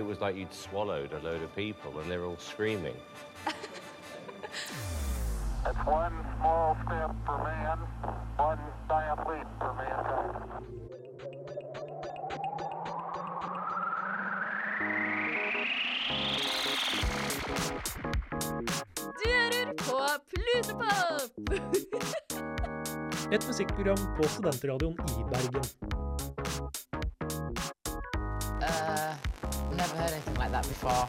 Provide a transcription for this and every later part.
it was like you'd swallowed a load of people and they're all screaming. It's one small step for man, one giant leap for mankind. Du hører på Plutopop! Et musikkprogram på studentradioen i Bergen. Before.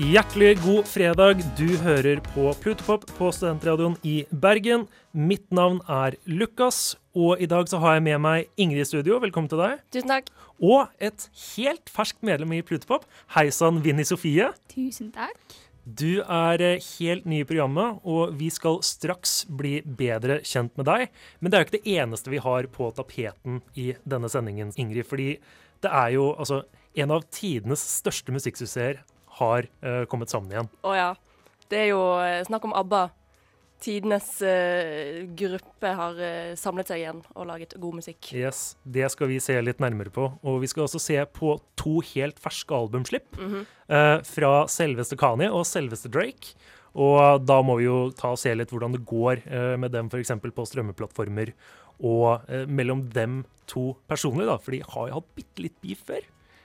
Hjertelig god fredag. Du hører på Plutopop på studentradioen i Bergen. Mitt navn er Lukas, og i dag så har jeg med meg Ingrid i studio. Velkommen til deg. Tusen takk. Og et helt ferskt medlem i Plutopop. Hei sann, Vinni Sofie. Tusen takk. Du er eh, helt ny i programmet, og vi skal straks bli bedre kjent med deg. Men det er jo ikke det eneste vi har på tapeten i denne sendingen, Ingrid. Fordi det er jo altså en av tidenes største musikksuksesser har uh, kommet sammen igjen. Å ja. Det er jo eh, snakk om ABBA. Tidenes uh, gruppe har uh, samlet seg igjen og laget god musikk. Yes, Det skal vi se litt nærmere på. Og vi skal også se på to helt ferske albumslipp mm -hmm. uh, fra selveste Kanye og selveste Drake. Og da må vi jo ta og se litt hvordan det går med dem f.eks. på strømmeplattformer. Og mellom dem to personlig, da, for de har jo hatt bitte litt beef før.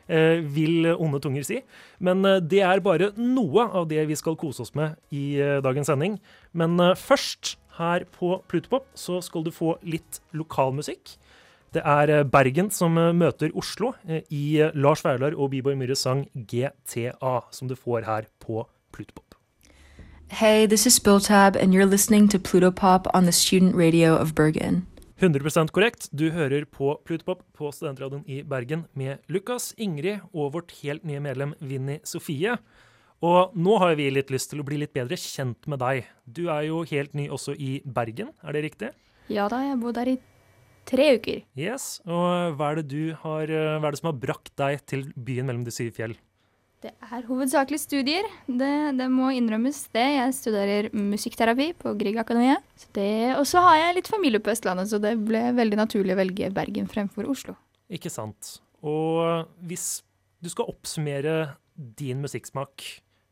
Eh, vil onde tunger si. Men eh, det er bare noe av det vi skal kose oss med i eh, dagens sending. Men først, her på Plutopop, så skal du få litt lokalmusikk. Det er Bergen som møter Oslo i Lars Vaular og Biborg Myhres sang GTA, som du får her på Plutopop. Hey, this is Spilltab, and you're listening to Pluto Pop on the student radio of Bergen. 100% korrekt. Du hører på Plutopop på Studentradioen i Bergen med Lukas, Ingrid og vårt helt nye medlem Vinni Sofie. Og nå har vi litt lyst til å bli litt bedre kjent med deg. Du er jo helt ny også i Bergen, er det riktig? Ja da, jeg bodde her i tre uker. Yes. Og hva er det du har eh, Hva er det som har brakt deg til byen mellom de syv fjell? Det er hovedsakelig studier. Det, det må innrømmes, det. Jeg studerer musikkterapi på Grieg Akademiet. Og så har jeg litt familie på Østlandet, så det ble veldig naturlig å velge Bergen fremfor Oslo. Ikke sant. Og hvis du skal oppsummere din musikksmak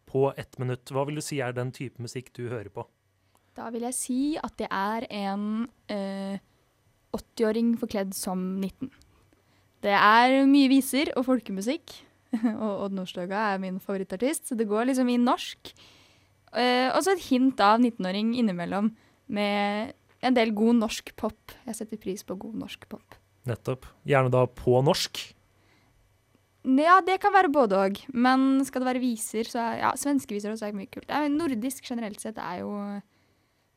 på ett minutt, hva vil du si er den type musikk du hører på? Da vil jeg si at det er en eh, 80-åring forkledd som 19. Det er mye viser og folkemusikk. og Odd Nordstoga er min favorittartist, så det går liksom i norsk. Eh, og så et hint av 19-åring innimellom med en del god norsk pop. Jeg setter pris på god norsk pop. Nettopp. Gjerne da på norsk. Ja, det kan være både òg, men skal det være viser, så er ja, svenske viser også er mye kult. Er nordisk generelt sett er jo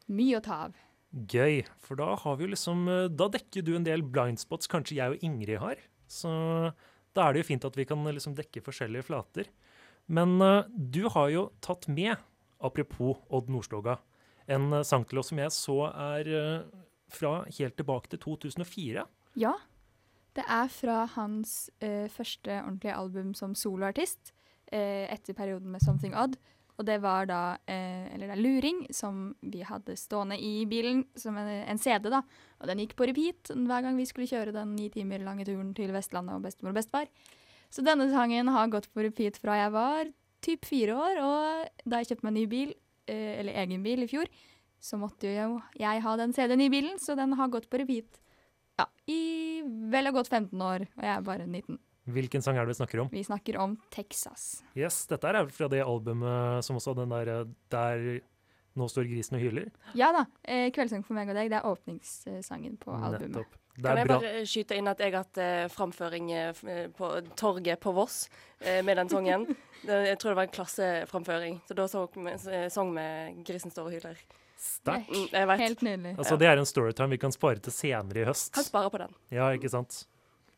mye å ta av. Gøy. For da har vi jo liksom eh, Da dekker du en del blindspots kanskje jeg og Ingrid har. Så da er det jo fint at vi kan liksom dekke forskjellige flater. Men uh, du har jo tatt med, apropos Odd Nordstoga, en uh, til oss som jeg så er uh, fra helt tilbake til 2004. Ja. Det er fra hans eh, første ordentlige album som soloartist, eh, etter perioden med Something Odd. Og det var da eh, Eller det er Luring, som vi hadde stående i bilen som en, en CD, da. Og den gikk på repeat hver gang vi skulle kjøre den ni timer lange turen til Vestlandet og bestemor og bestefar. Så denne sangen har gått på repeat fra jeg var typ fire år, og da jeg kjøpte meg ny bil, eh, eller egen bil, i fjor, så måtte jo jeg ha den CD-en i bilen, så den har gått på repeat ja, i vel og godt 15 år, og jeg er bare 19. Hvilken sang er det vi snakker om? Vi snakker om Texas. Yes, dette er fra det albumet som også den der, der Nå står grisen og hyler. Ja da, eh, 'Kveldssang for meg og deg' det er åpningssangen på albumet. Nettopp. Det Kan jeg bra. bare skyte inn at jeg har hatt eh, framføring eh, eh, på torget på Voss eh, med den sangen. Jeg tror det var en klasseframføring. Så da sang vi sang med 'Grisen står og hyler'. Sterkt. Mm. Helt nydelig. Altså, det er en storytime vi kan spare til senere i høst. Kan spare på den. Ja, ikke sant?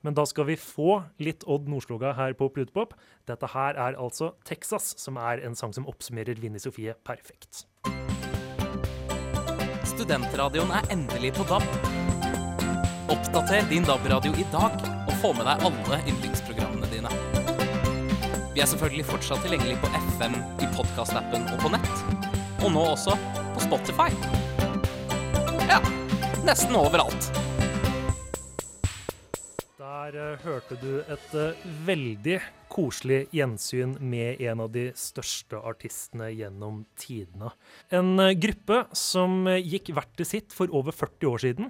Men da skal vi få litt Odd Nordstoga her på Plutopop. Dette her er altså Texas, som er en sang som oppsummerer Vinni Sofie perfekt. Studentradioen er endelig på DAB. Oppdater din DAB-radio i dag, og få med deg alle yndlingsprogrammene dine. Vi er selvfølgelig fortsatt tilgjengelig på FM, i podkastappen og på nett. Og nå også på Spotify. Ja, nesten overalt. Der eh, hørte du et eh, veldig koselig gjensyn med en av de største artistene gjennom tidene. En eh, gruppe som gikk hvert til sitt for over 40 år siden,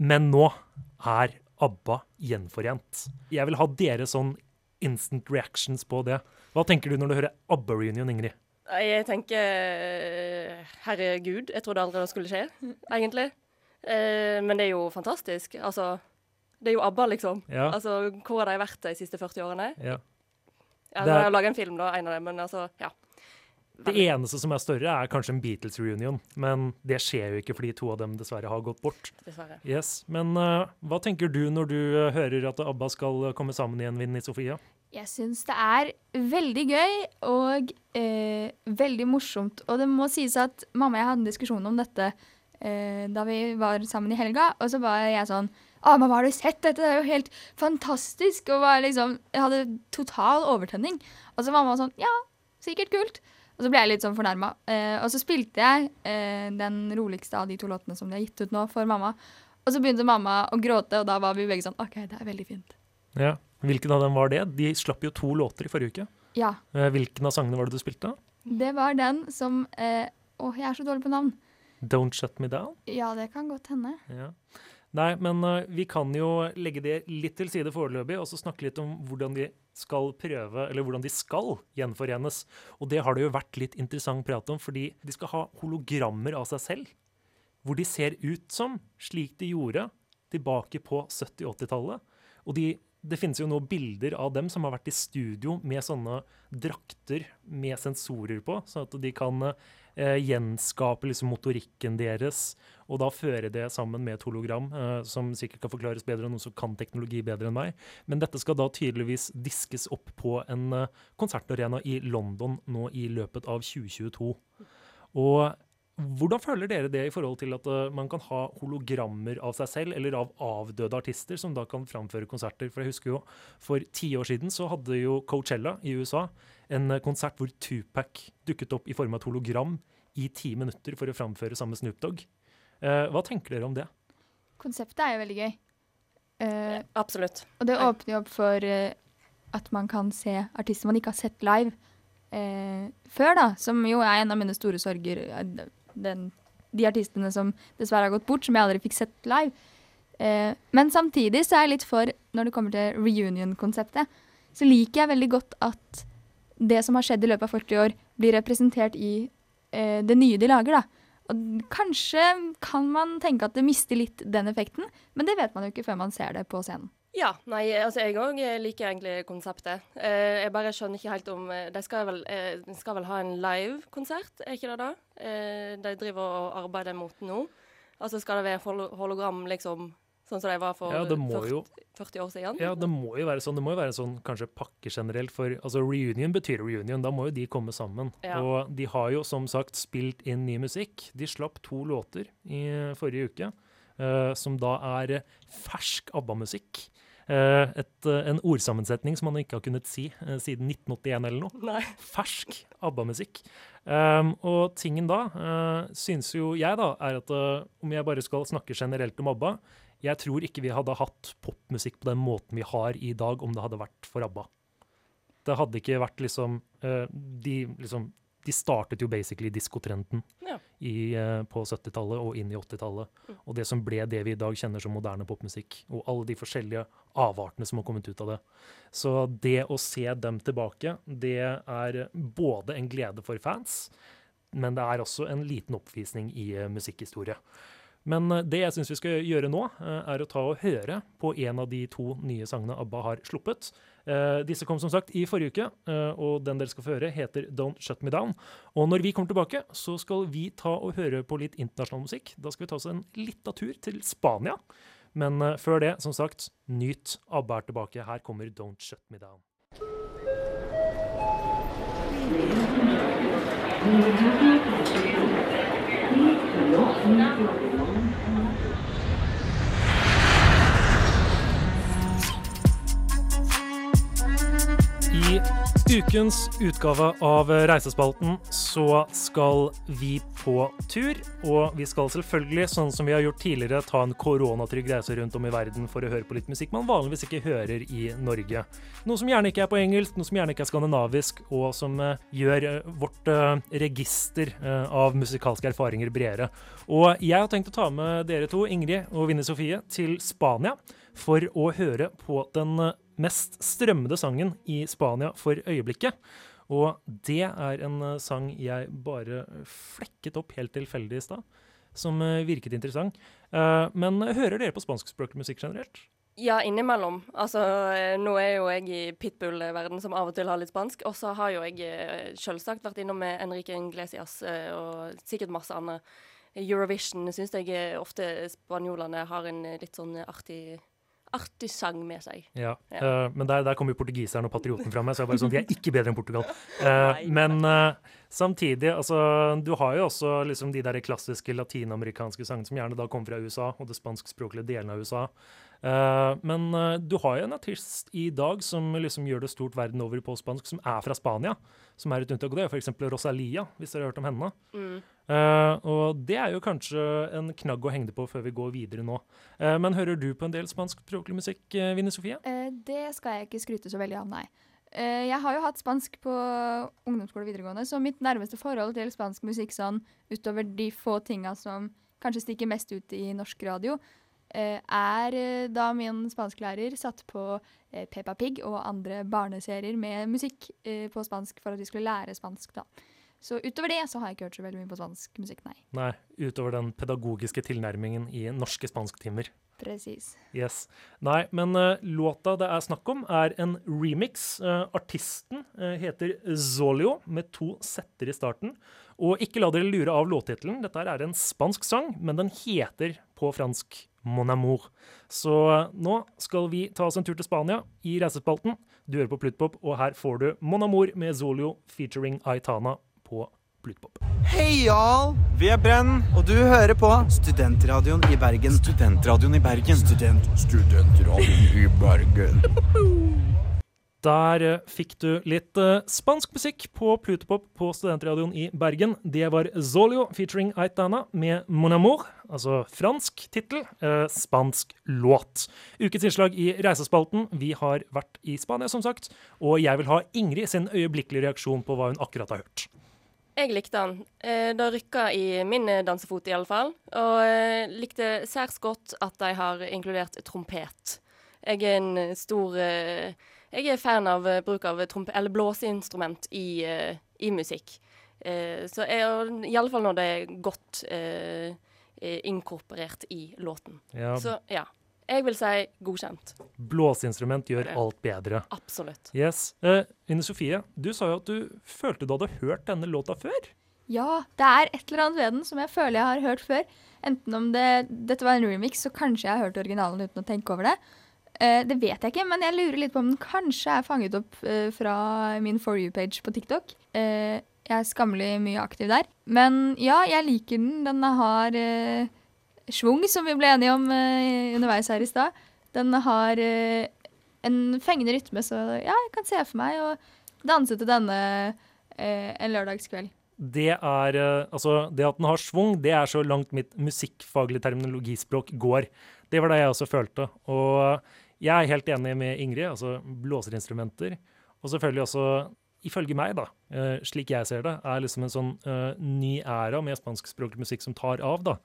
men nå er ABBA gjenforent. Jeg vil ha dere sånn instant reactions på det. Hva tenker du når du hører ABBA-reunion, Ingrid? Jeg tenker herregud, jeg trodde aldri det skulle skje, egentlig. Men det er jo fantastisk. Altså, det er jo ABBA, liksom. Ja. Altså, Hvor har de vært de siste 40 årene? Ja. Ja, Det er- har laga en film, da, en av dem, men altså, ja. Det eneste som er større, er kanskje en Beatles-reunion, men det skjer jo ikke fordi to av dem dessverre har gått bort. Dessverre. Yes, Men uh, hva tenker du når du eh, hører at ABBA skal eh, komme sammen igjen, Vinni Sofia? Jeg syns det er veldig gøy og eh, veldig morsomt. Og det må sies at mamma og jeg hadde en diskusjon om dette eh, da vi var sammen i helga. Og så var jeg sånn Å, mamma, har du sett dette? Det er jo helt fantastisk. Og var liksom, jeg hadde total overtenning. Og så var mamma sånn Ja, sikkert kult. Og så ble jeg litt sånn fornærma. Eh, og så spilte jeg eh, den roligste av de to låtene som de har gitt ut nå, for mamma. Og så begynte mamma å gråte, og da var vi begge sånn OK, det er veldig fint. Ja. Hvilken av dem var det? De slapp jo to låter i forrige uke. Ja. Eh, Hvilken av sangene var det du spilte? Det var den som eh, Å, jeg er så dårlig på navn. Don't Shut Me Down? Ja, det kan godt hende. Ja. Nei, men eh, vi kan jo legge det litt til side foreløpig, og så snakke litt om hvordan de skal prøve, eller hvordan de skal gjenforenes. Og det har det jo vært litt interessant prat om, fordi de skal ha hologrammer av seg selv. Hvor de ser ut som slik de gjorde tilbake på 70-80-tallet. Og de, det finnes jo nå bilder av dem som har vært i studio med sånne drakter med sensorer på, sånn at de kan eh, gjenskape liksom motorikken deres, og da føre det sammen med et hologram, eh, som sikkert kan forklares bedre enn noen som kan teknologi bedre enn meg. Men dette skal da tydeligvis diskes opp på en eh, konsertarena i London nå i løpet av 2022. Og hvordan føler dere det i forhold til at uh, man kan ha hologrammer av seg selv, eller av avdøde artister, som da kan framføre konserter? For jeg husker jo, for ti år siden så hadde jo Coachella i USA en konsert hvor Tupac dukket opp i form av et hologram i ti minutter for å framføre samme Snoop Dogg. Eh, hva tenker dere om det? Konseptet er jo veldig gøy. Eh, Absolutt. og det åpner jo opp for eh, at man kan se artister man ikke har sett live eh, før, da. Som jo er en av mine store sorger. eh, Den, de artistene som dessverre har gått bort, som jeg aldri fikk sett live. Eh, men samtidig så er jeg litt for, når det kommer til reunion-konseptet, så liker jeg veldig godt at det som har skjedd i løpet av 40 år, blir representert i eh, det nye de lager, da. Og kanskje kan man tenke at det mister litt den effekten, men det vet man jo ikke før man ser det på scenen. Ja, nei, altså jeg òg liker egentlig konseptet. Eh, jeg bare skjønner ikke helt om eh, De skal vel, eh, skal vel ha en live-konsert, er ikke det da? Eh, de driver og arbeider mot nå. Altså skal det være hologram, liksom, sånn som de var for Ja, 40, jo 40 år siden? Ja, det må jo være sånn. Det må jo være sånn kanskje pakke generelt. For altså, reunion betyr reunion. Da må jo de komme sammen. Ja. Og de har jo som sagt spilt inn ny musikk. De slapp to låter i forrige uke, eh, som da er fersk ABBA-musikk. Eh, et, eh, en ordsammensetning som man ikke har kunnet si siden 1981 eller noe. Nei. Fersk ABBA-musikk. Um, og tingen da, uh, syns jo jeg da, er at uh, om jeg bare skal snakke generelt om ABBA, jeg tror ikke vi hadde hatt popmusikk på den måten vi har i dag, om det hadde vært for ABBA. Det hadde ikke vært liksom uh, De, liksom, de startet jo basically diskotrenden Ja. uh, på 70-tallet og inn i 80-tallet. Og det som ble det vi i dag kjenner som moderne popmusikk. Og alle de forskjellige avartene som har kommet ut av det. Så det å se dem tilbake, det er både en glede for fans, men det er også en liten oppvisning i eh, musikkhistorie. Men eh, det jeg syns vi skal gjøre nå, eh, er å ta og høre på en av de to nye sangene ABBA har sluppet. Eh, disse kom som sagt i forrige uke, og den dere skal få høre, heter Don't Shut Me Down. Og når vi kommer tilbake, så skal vi ta og høre på litt internasjonal musikk. Da skal vi ta oss en lita tur til Spania. Men før det, som sagt, nyt. ABBA er tilbake. Her kommer Don't Shut Me Down. I ukens utgave av Reisespalten så skal vi på tur. Og vi skal selvfølgelig, sånn som vi har gjort tidligere, ta en koronatrygg reise rundt om i verden for å høre på litt musikk man vanligvis ikke hører i Norge. Noe som gjerne ikke er på engelsk, noe som gjerne ikke er skandinavisk, og som eh, gjør eh, vårt eh, register av musikalske erfaringer bredere. Og jeg har tenkt å ta med dere to, Ingrid og Vinni Sofie, til Spania for å høre på den mest strømmede sangen i Spania for øyeblikket. Og det er en eh, sang jeg bare flekket opp helt tilfeldig i stad, som eh, virket interessant. Eh, Men hører dere på spanskspråklig musikk generelt? Ja, innimellom. Altså, nå er jo jeg i pitbull-verden som av og til har litt spansk. Og så har jo jeg selvsagt vært innom med Enrique Iglesias eh, og sikkert masse annet. Eurovision syns jeg ofte spanjolene har en litt sånn artig, artig sang med seg. Ja. Ja. Uh, men der, der kommer jo portugiseren og patrioten fra meg, så jeg bare sånn, de er ikke bedre enn Portugal. Uh, Nei, men uh, samtidig, altså, du har jo også liksom de der klassiske latinamerikanske sangene som gjerne da kommer fra USA, og det spanskspråklige delen av USA. Men du har jo en artist i dag som liksom gjør det stort verden over på spansk, som er fra Spania, som er et unntak. Og det er f.eks. Rosalia, hvis dere har hørt om henne. Mm. Eh, og det er jo kanskje en knagg å henge det på før vi går videre nå. Uh, men hører du på en del spanskspråklig musikk, uh, Vinne Sofie? Eh, det skal jeg ikke skryte så veldig av, nei. Eh, jeg har jo hatt spansk på ungdomsskole og videregående, så mitt nærmeste forhold til spansk musikk sånn utover de få tinga som kanskje stikker mest ut i norsk radio, eh, er eh, da min spansklærer satt på eh, Peppa Pig og andre barneserier med musikk eh, på spansk for at vi skulle lære spansk, da. Så utover det så har jeg ikke hørt så veldig mye på spansk musikk, nei. Nei, utover den pedagogiske tilnærmingen i norske spansktimer. Presis. Yes. Nei, men uh, låta det er snakk om, er en remix. Uh, artisten uh, heter Zolio, med to setter i starten. Og ikke la dere lure av låttittelen. Dette er en spansk sang, men den heter på fransk Mon amour. Så nå skal vi ta oss en tur til Spania i reisespalten. Du hører på Pluttpop, og her får du Mon amour med Zolio featuring Aitana på Plutpop. Hei, Jarl! Vi er Brenn, og du hører på Studentradioen i Bergen. Studentradioen i Bergen. Student, studentradioen i Bergen. Der eh, fikk du litt eh, spansk musikk på Plutopop på Studentradioen i Bergen. Det var Zolio featuring Aitana med Mon Amour, altså fransk tittel, eh, spansk låt. Ukens innslag i Reisespalten. Vi har vært i Spania, som sagt, og jeg vil ha Ingrid sin øyeblikkelige reaksjon på hva hun akkurat har hørt. Jeg likte den. Eh, det rykka i min eh, dansefot, i alle fall. Og eh, likte særs godt at de har inkludert trompet. Jeg er en stor Jeg er fan av bruk av trompet, eller blåseinstrument i, i musikk. Så iallfall i alle fall når det er godt inkorporert i låten. Ja, Så ja. Jeg vil si godkjent. Blåseinstrument gjør alt bedre. Absolutt. Yes. Uh, Ine Sofie, du sa jo at du følte du hadde hørt denne låta før. Ja, det er et eller annet ved den som jeg føler jeg har hørt før. Enten om det, dette var en remix, så kanskje jeg har hørt originalen uten å tenke over det. Uh, det vet jeg ikke, men jeg lurer litt på om den kanskje er fanget opp uh, fra min For you-page på TikTok. Eh, jeg er skammelig mye aktiv der. Men ja, jeg liker den. Den har schwung, som vi ble enige om uh, underveis her i stad. Den har uh, en fengende rytme, så ja, jeg kan se for meg å danse til denne eh, en lørdagskveld. Det er Altså, det at den har schwung, det er så langt mitt musikkfaglige terminologispråk går. Det var det jeg også følte. Og jeg er helt enig med Ingrid. Altså blåserinstrumenter. Og selvfølgelig også, ifølge meg, da, slik jeg ser det, er liksom en sånn uh, ny æra med spanskspråklig musikk som tar av, da.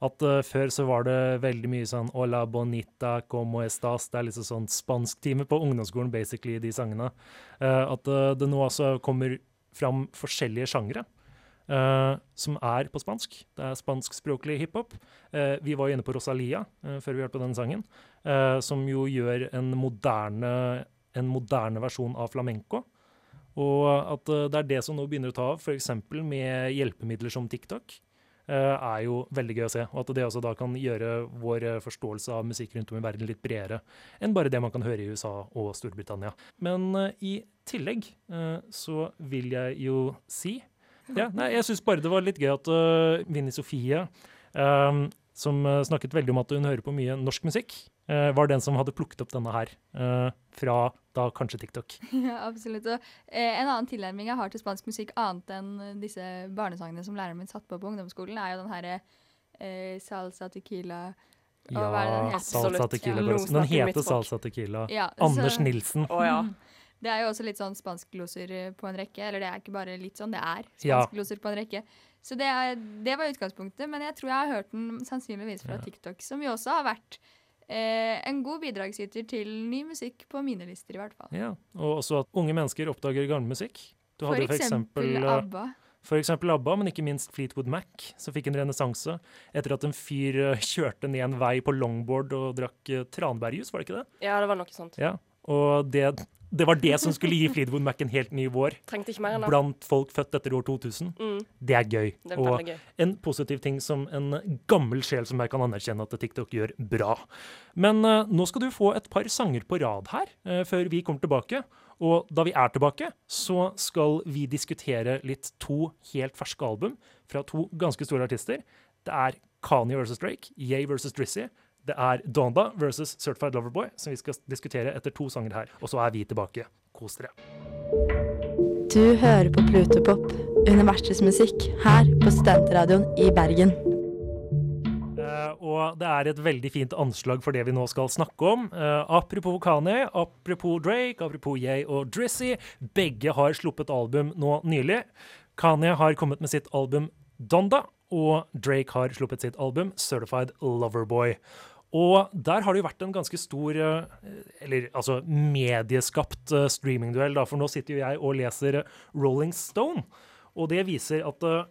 At uh, før så var det veldig mye sånn Hola bonita, como estas. Det er liksom sånn spansktime på ungdomsskolen, basically, de sangene. Uh, at uh, det nå altså kommer fram forskjellige sjangre. som er på spansk. Det er spanskspråklig hiphop. Vi var jo inne på Rosalia før vi hørte på den sangen, som jo gjør en moderne, en moderne versjon av flamenco. Og at det er det som nå begynner å ta av, f.eks. med hjelpemidler som TikTok, er jo veldig gøy å se. Og at det også da kan gjøre vår eh, forståelse av musikk rundt om i verden litt bredere enn bare det man kan høre i USA og Storbritannia. Men eh, i tillegg eh, så vil jeg jo si ja, nei, jeg syns bare det var litt gøy at uh, Vinni Sofie um, som eh, snakket veldig om at hun hører på mye norsk musikk, eh, var den som hadde plukket opp denne her. eh, fra da kanskje TikTok. Ja, absolutt. Og, eh, en annen tilnærming jeg har til spansk musikk, annet enn eh, disse barnesangene som læreren min satt på på ungdomsskolen, er jo den herre eh, salsa tequila den Ja, salsa tequila. Ja, Den heter salsa tequila. Ja, Anders så- Nilsen. Å ja. Det er jo også litt sånn spanskgloser eh, på en rekke. Eller det er ikke bare litt sånn, det er Ja. spanskgloser på en rekke. Så det, er, det var utgangspunktet, men jeg tror jeg har hørt den sannsynligvis fra Ja. TikTok, som jo også har vært eh, en god bidragsyter til ny musikk på mine lister, i hvert fall. Ja, og også at unge mennesker oppdager gammel musikk. Du For hadde for eksempel eksempel, eh, ABBA. for eksempel ABBA, men ikke minst Fleetwood Mac, som fikk en renessanse etter at en fyr eh, kjørte ned en vei på longboard og drakk uh, tranbærjus, var det ikke det? ja, det var noe sånt. Ja, og det, det var det som skulle gi Fleetwood Mac en helt ny vår ikke mer blant folk født etter år 2000. Mm, Det er gøy. det er Og gøy. en positiv ting som en gammel sjel som jeg kan anerkjenne at TikTok gjør bra. Men uh, nå skal du få et par sanger på rad her, uh, før vi kommer tilbake. Og da vi er tilbake, så skal vi diskutere litt to helt ferske album fra to ganske store artister. Det er Kanye versus Drake, Yay versus Drizzy. Det er Donda versus Certified Loverboy, som vi skal diskutere etter to sanger her. Og så er vi tilbake. Kos dere. Du hører på Plutopop, universets musikk, her på Studentradioen i Bergen. Eh, og det er et veldig fint anslag for det vi nå skal snakke om. Uh, apropos Kanye, apropos Drake, apropos Yay og Drizzy. Begge har sluppet album nå nylig. Kanye har kommet med sitt album Donda, og Drake har sluppet sitt album Certified Loverboy. Og der har det jo vært en ganske stor, eh, eller altså medieskapt eh, streamingduell, da, for nå sitter jo jeg og leser Rolling Stone, og det viser at eh,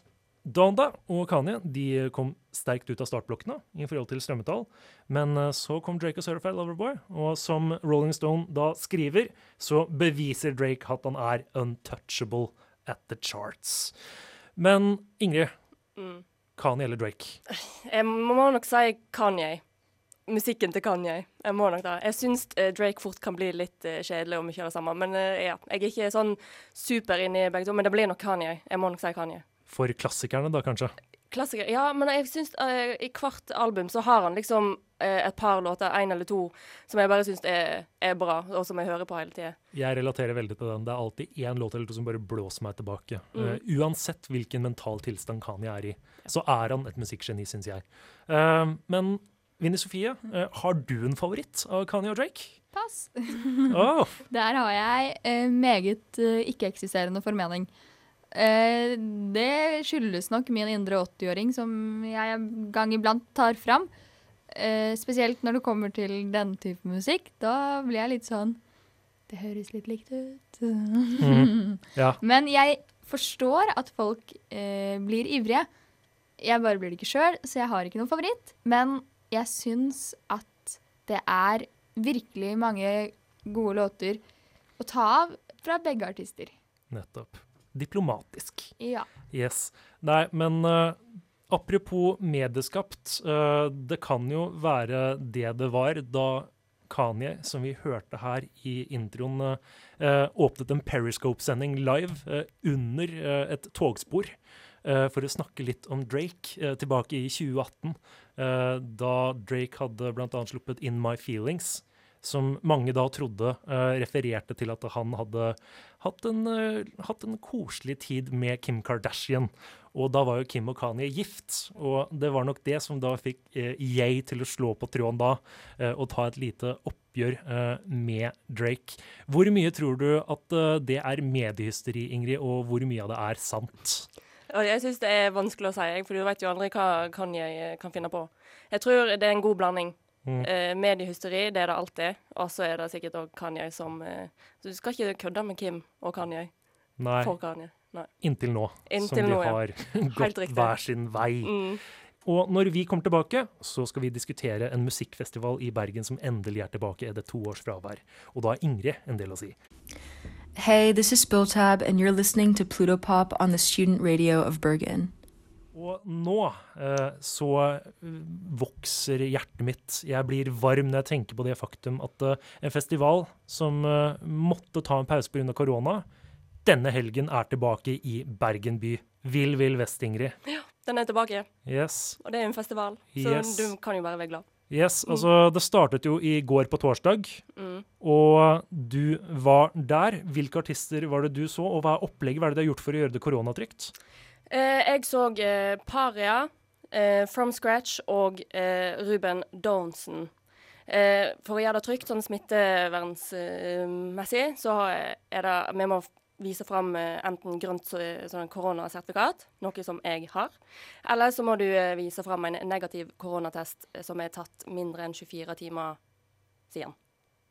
Donda og Kanye de kom sterkt ut av startblokkene i forhold til strømmetall. Men så kom Drake og Certified Loverboy, og som Rolling Stone da skriver, så beviser Drake at han er untouchable at the charts. Men Ingrid, Mm. Kanye eller Drake? Jeg må nok si Kanye. Musikken til Kanye. Jeg må nok da. Jeg syns eh, Drake fort kan bli litt eh, kjedelig om vi kjører sammen. Men eh, ja, jeg er ikke sånn super inni begge to. Men det blir nok Kanye. Jeg må nok si Kanye. For klassikerne, da, kanskje? Klassiker. Ja, men jeg syns uh, i hvert album så har han liksom uh, et par låter, én eller to, som jeg bare syns er, er bra, og som jeg hører på hele tida. Jeg relaterer veldig til den. Det er alltid én låt eller to som bare blåser meg tilbake. Eh, uansett hvilken mental tilstand Kanye er i, så er han et musikkgeni, syns jeg. Men Vinni Sofie, eh, har du en favoritt av Kanye og Drake? Pass. oh. Der har jeg eh, meget eh, ikke-eksisterende formening. Eh, det skyldes nok min indre 80-åring, som jeg en gang iblant tar fram. Eh, spesielt når det kommer til den type musikk. Da blir jeg litt sånn Det høres litt likt ut. ja. Men jeg forstår at folk blir ivrige. Jeg bare blir det ikke sjøl, så jeg har ikke noen favoritt. Men jeg syns at det er virkelig mange gode låter å ta av fra begge artister. Nettopp. Diplomatisk. Ja. Yes. Nei, men uh, apropos medieskapt. eh, det kan jo være det det var da Kanye, som vi hørte her i introen, eh, åpnet en Periscope-sending live under et togspor. for å snakke litt om Drake tilbake i 2018, eh, da Drake hadde bl.a. sluppet In My Feelings, som mange da trodde eh, refererte til at han hadde hatt en, eh, hatt en koselig tid med Kim Kardashian. Og da var jo Kim og Kanye gift, og det var nok det som da fikk jeg til å slå på tråden da, eh, og ta et lite oppgjør eh, med Drake. Hvor mye tror du at eh, det er mediehysteri, Ingrid, og hvor mye av det er sant? Jeg syns det er vanskelig å si, for du vet jo aldri hva Kanye eh, kan finne på. Jeg tror det er en god blanding. Mm. Eh, mediehysteri, det er det alltid. Og så er det sikkert òg Kanye som eh, Du skal ikke kødde med Kim og Kanye. Nei, For Kanye. Nei. inntil nå, Inntil som de har ja. gått hver sin vei. Mm. Og når vi kommer tilbake, så skal vi diskutere en musikkfestival i Bergen som endelig er tilbake etter to års fravær. Og da har Ingrid en del å si. Hey, this is Spilltab, and you're listening to Pluto Pop on the student radio of Bergen. Og nå eh, så eh, vokser hjertet mitt. Jeg blir varm når jeg tenker på det faktum at eh, en festival som eh, måtte ta en pause pga. korona, denne helgen er tilbake i Bergen by. Vill Vill Vest, Ingrid. Den er tilbake, Yes. og det er en festival, så Yes. du kan jo bare være glad. Yes, altså Det startet jo i går på torsdag, Mm. og du var der. Hvilke artister var det du så, og hva er opplegget? Hva er det de har gjort for å gjøre det koronatrygt? Eh, jeg så eh, Paria, eh, From Scratch og eh, Ruben Downson. Eh, for å gjøre det trygt, sånn smittevernmessig, så er det Vi må vise fram eh, enten grønt sånn koronasertifikat, noe som jeg har, eller så må du eh, vise fram en negativ koronatest eh, som er tatt mindre enn 24 timer siden.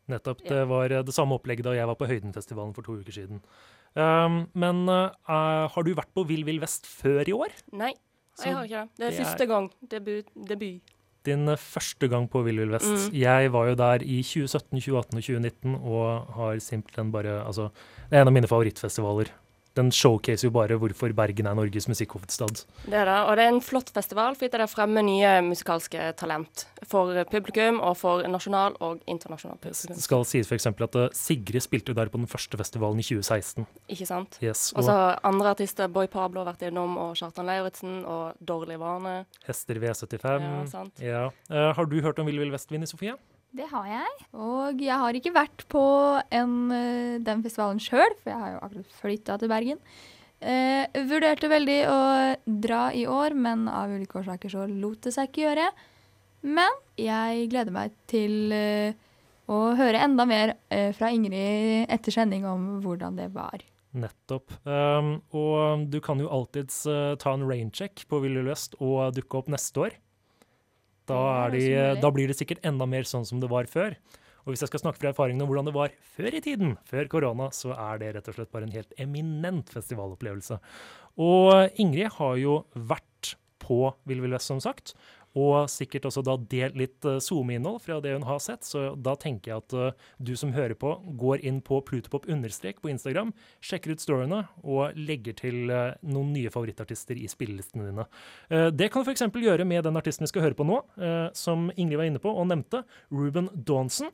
Nettopp. Det var eh, det samme opplegget da jeg var på Høydenfestivalen for to uker siden. Um, men uh, har du vært på Vill Vill Vest før i år? Nei, jeg har ikke det. Det er det er- første gang. Debut. debut. Din eh, første gang på Vill Vill Vest. Mm. Jeg var jo der i 2017, 2018 og 2019 og har simpelthen bare Altså, det er en av mine favorittfestivaler. Den showcaser jo bare hvorfor Bergen er Norges musikkhovedstad. Det er det, og det er en flott festival fordi det fremmer nye musikalske talent for publikum og for nasjonal og internasjonal publikum. Det skal sies f.eks. at eh, Sigrid spilte jo der på den første festivalen i 2016. Ikke sant? Yes, Og så andre artister, Boy Pablo har vært innom, og Kjartan Lauritzen og Dårlig vane. Hester V75. Ja, sant. Ja. Uh, har du hørt om Vill Vill Vestvind i Sofie? Det har jeg. Og jeg har ikke vært på en, eh, den festivalen sjøl, for jeg har jo akkurat flytta til Bergen. Eh, vurderte veldig å dra i år, men av ulike årsaker så lot det seg ikke gjøre. Men jeg gleder meg til eh, å høre enda mer eh, fra Ingrid etter sending om hvordan det var. Nettopp. Um, og du kan jo alltids uh, ta en raincheck på Willy Løst og dukke opp neste år. Da, er de, da blir det sikkert enda mer sånn som det var før. Og hvis jeg skal snakke fra erfaringene om hvordan det var før i tiden, før korona, så er det rett og slett bare en helt eminent festivalopplevelse. Og Ingrid har jo vært på Vill Vill Vest, som sagt. Og sikkert også da delt litt eh, SoMe-innhold fra det hun har sett. Så da tenker jeg at eh, du som hører på, går inn på plutopop understrek på Instagram, sjekker ut storyene og legger til eh, noen nye favorittartister i spillelistene dine. Eh, det kan du f.eks. gjøre med den artisten vi skal høre på nå, eh, som Ingrid var inne på og nevnte, Ruben Dawnson.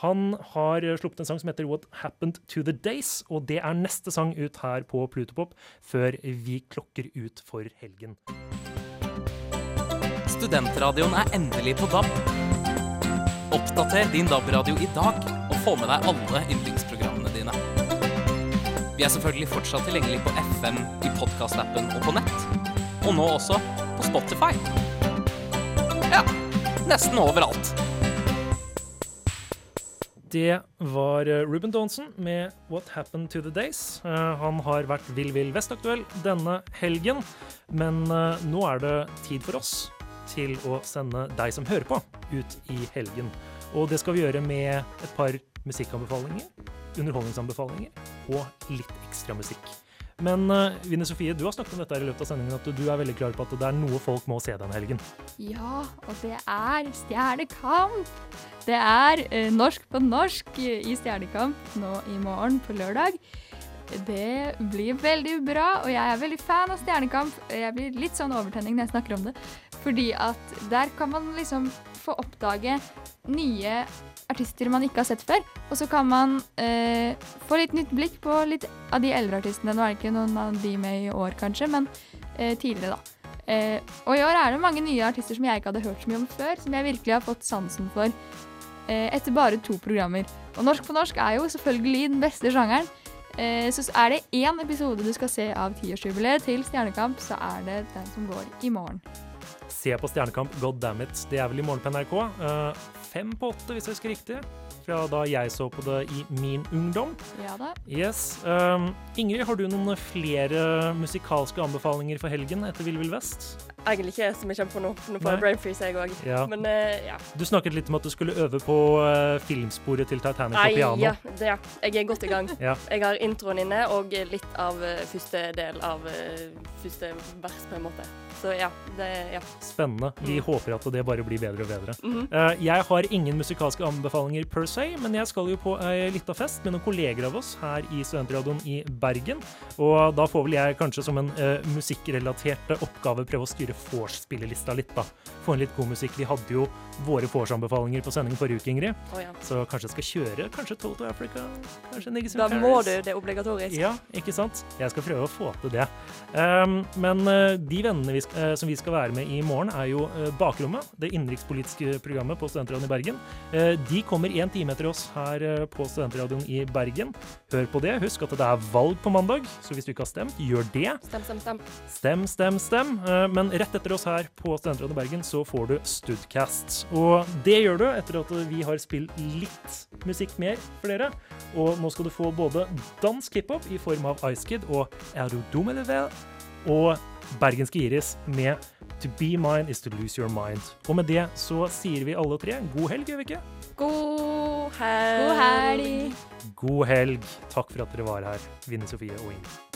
Han har eh, sluppet en sang som heter What Happened to the Days, og det er neste sang ut her på Plutopop før vi klokker ut for helgen. Studentradioen er endelig på DAB. Oppdater din DAB-radio i dag og få med deg alle yndlingsprogrammene dine. Vi er selvfølgelig fortsatt tilgjengelig på FM, i podkastappen og på nett. Og nå også på Spotify. Ja, nesten overalt. Det var eh, Ruben Dawnson med What Happened to the Days. Eh, han har vært Vill Vill Vest-aktuell denne helgen, men eh, nå er det tid for oss til å sende deg som hører på, ut i helgen. Og det skal vi gjøre med et par musikkanbefalinger, underholdningsanbefalinger og litt ekstra musikk. Men uh, Vinne Sofie, du har snakket om dette i løpet av sendingen, at du er veldig klar på at det er noe folk må se denne helgen. Ja, og det er Stjernekamp. Det er eh, Norsk på norsk i Stjernekamp nå i morgen på lørdag. Det blir veldig bra, og jeg er veldig fan av Stjernekamp. Jeg blir litt sånn overtenning når jeg snakker om det, fordi at der kan man liksom få oppdage nye artister man ikke har sett før. Og så kan man eh, få litt nytt blikk på litt av de eldre artistene. Nå er det ikke noen av de med i år, kanskje, men eh, tidligere, da. Eh, og i år er det mange nye artister som jeg ikke hadde hørt så mye om før, som jeg virkelig har fått sansen for eh, etter bare to programmer. Og Norsk på norsk er jo selvfølgelig den beste sjangeren. Eh, så er det én episode du skal se av tiårsjubileet til Stjernekamp, så er det den som går i morgen. Se på Stjernekamp, god damn it. Det er vel i morgen på NRK. Eh, fem på åtte, hvis jeg husker riktig. Fra da jeg så på det i min ungdom. Ja da. Yes. Um, Ingrid, har du noen flere musikalske anbefalinger for helgen etter Vill Vill Vest? Egentlig ikke som jeg kommer på nå. Nå får jeg brain freeze, jeg òg. Ja. Men uh, ja. Du snakket litt om at du skulle øve på uh, filmsporet til Titanic Nei, på piano. ja, det, ja. Jeg er godt i gang. Ja. Jeg har introen inne og litt av uh, første del av første vers, på en måte. Så ja, det ja. Spennende. Vi håper at det bare blir bedre og bedre. Mhm. Eh, jeg har ingen musikalske anbefalinger per se, men jeg skal jo på ei lita fest med noen kolleger av oss her i Studentradioen i Bergen. Og da får vel jeg kanskje som en musikkrelatert oppgave prøve å styre styre vorspillelista litt, da. Få inn litt god musikk. Vi hadde jo våre vorsanbefalinger på sending forrige uke, Ingrid. Oh, ja. Så kanskje jeg skal kjøre kanskje Toto Africa? Kanskje Niggas in Da må du, det er obligatorisk. Ja, ikke sant? Jeg skal prøve å få til det. Um, men uh, de vennene vi sk uh, som vi skal være med i morgen, er jo uh, Bakrommet, det innenrikspolitiske programmet på Studentradioen i Bergen. De kommer én time etter oss her på Studentradioen i Bergen. Hør på det. Husk at det er valg på mandag, så hvis du ikke har stemt, gjør det. Stem, stem, stem. Stem, stem, stem. Men rett etter oss her på Studentrådet Bergen, så får du Studcast. Og det gjør du etter at vi har spilt litt musikk mer for dere. Og nå skal du få både dansk hiphop i form av Ice Kid og Er du dum eller vel? Og bergenske Iris med To be mine is to lose your mind. Og med det så sier vi alle tre god helg, gjør vi ikke? God helg. God helg! God helg. Takk for at dere var her, Vinne Sofie og Ingrid.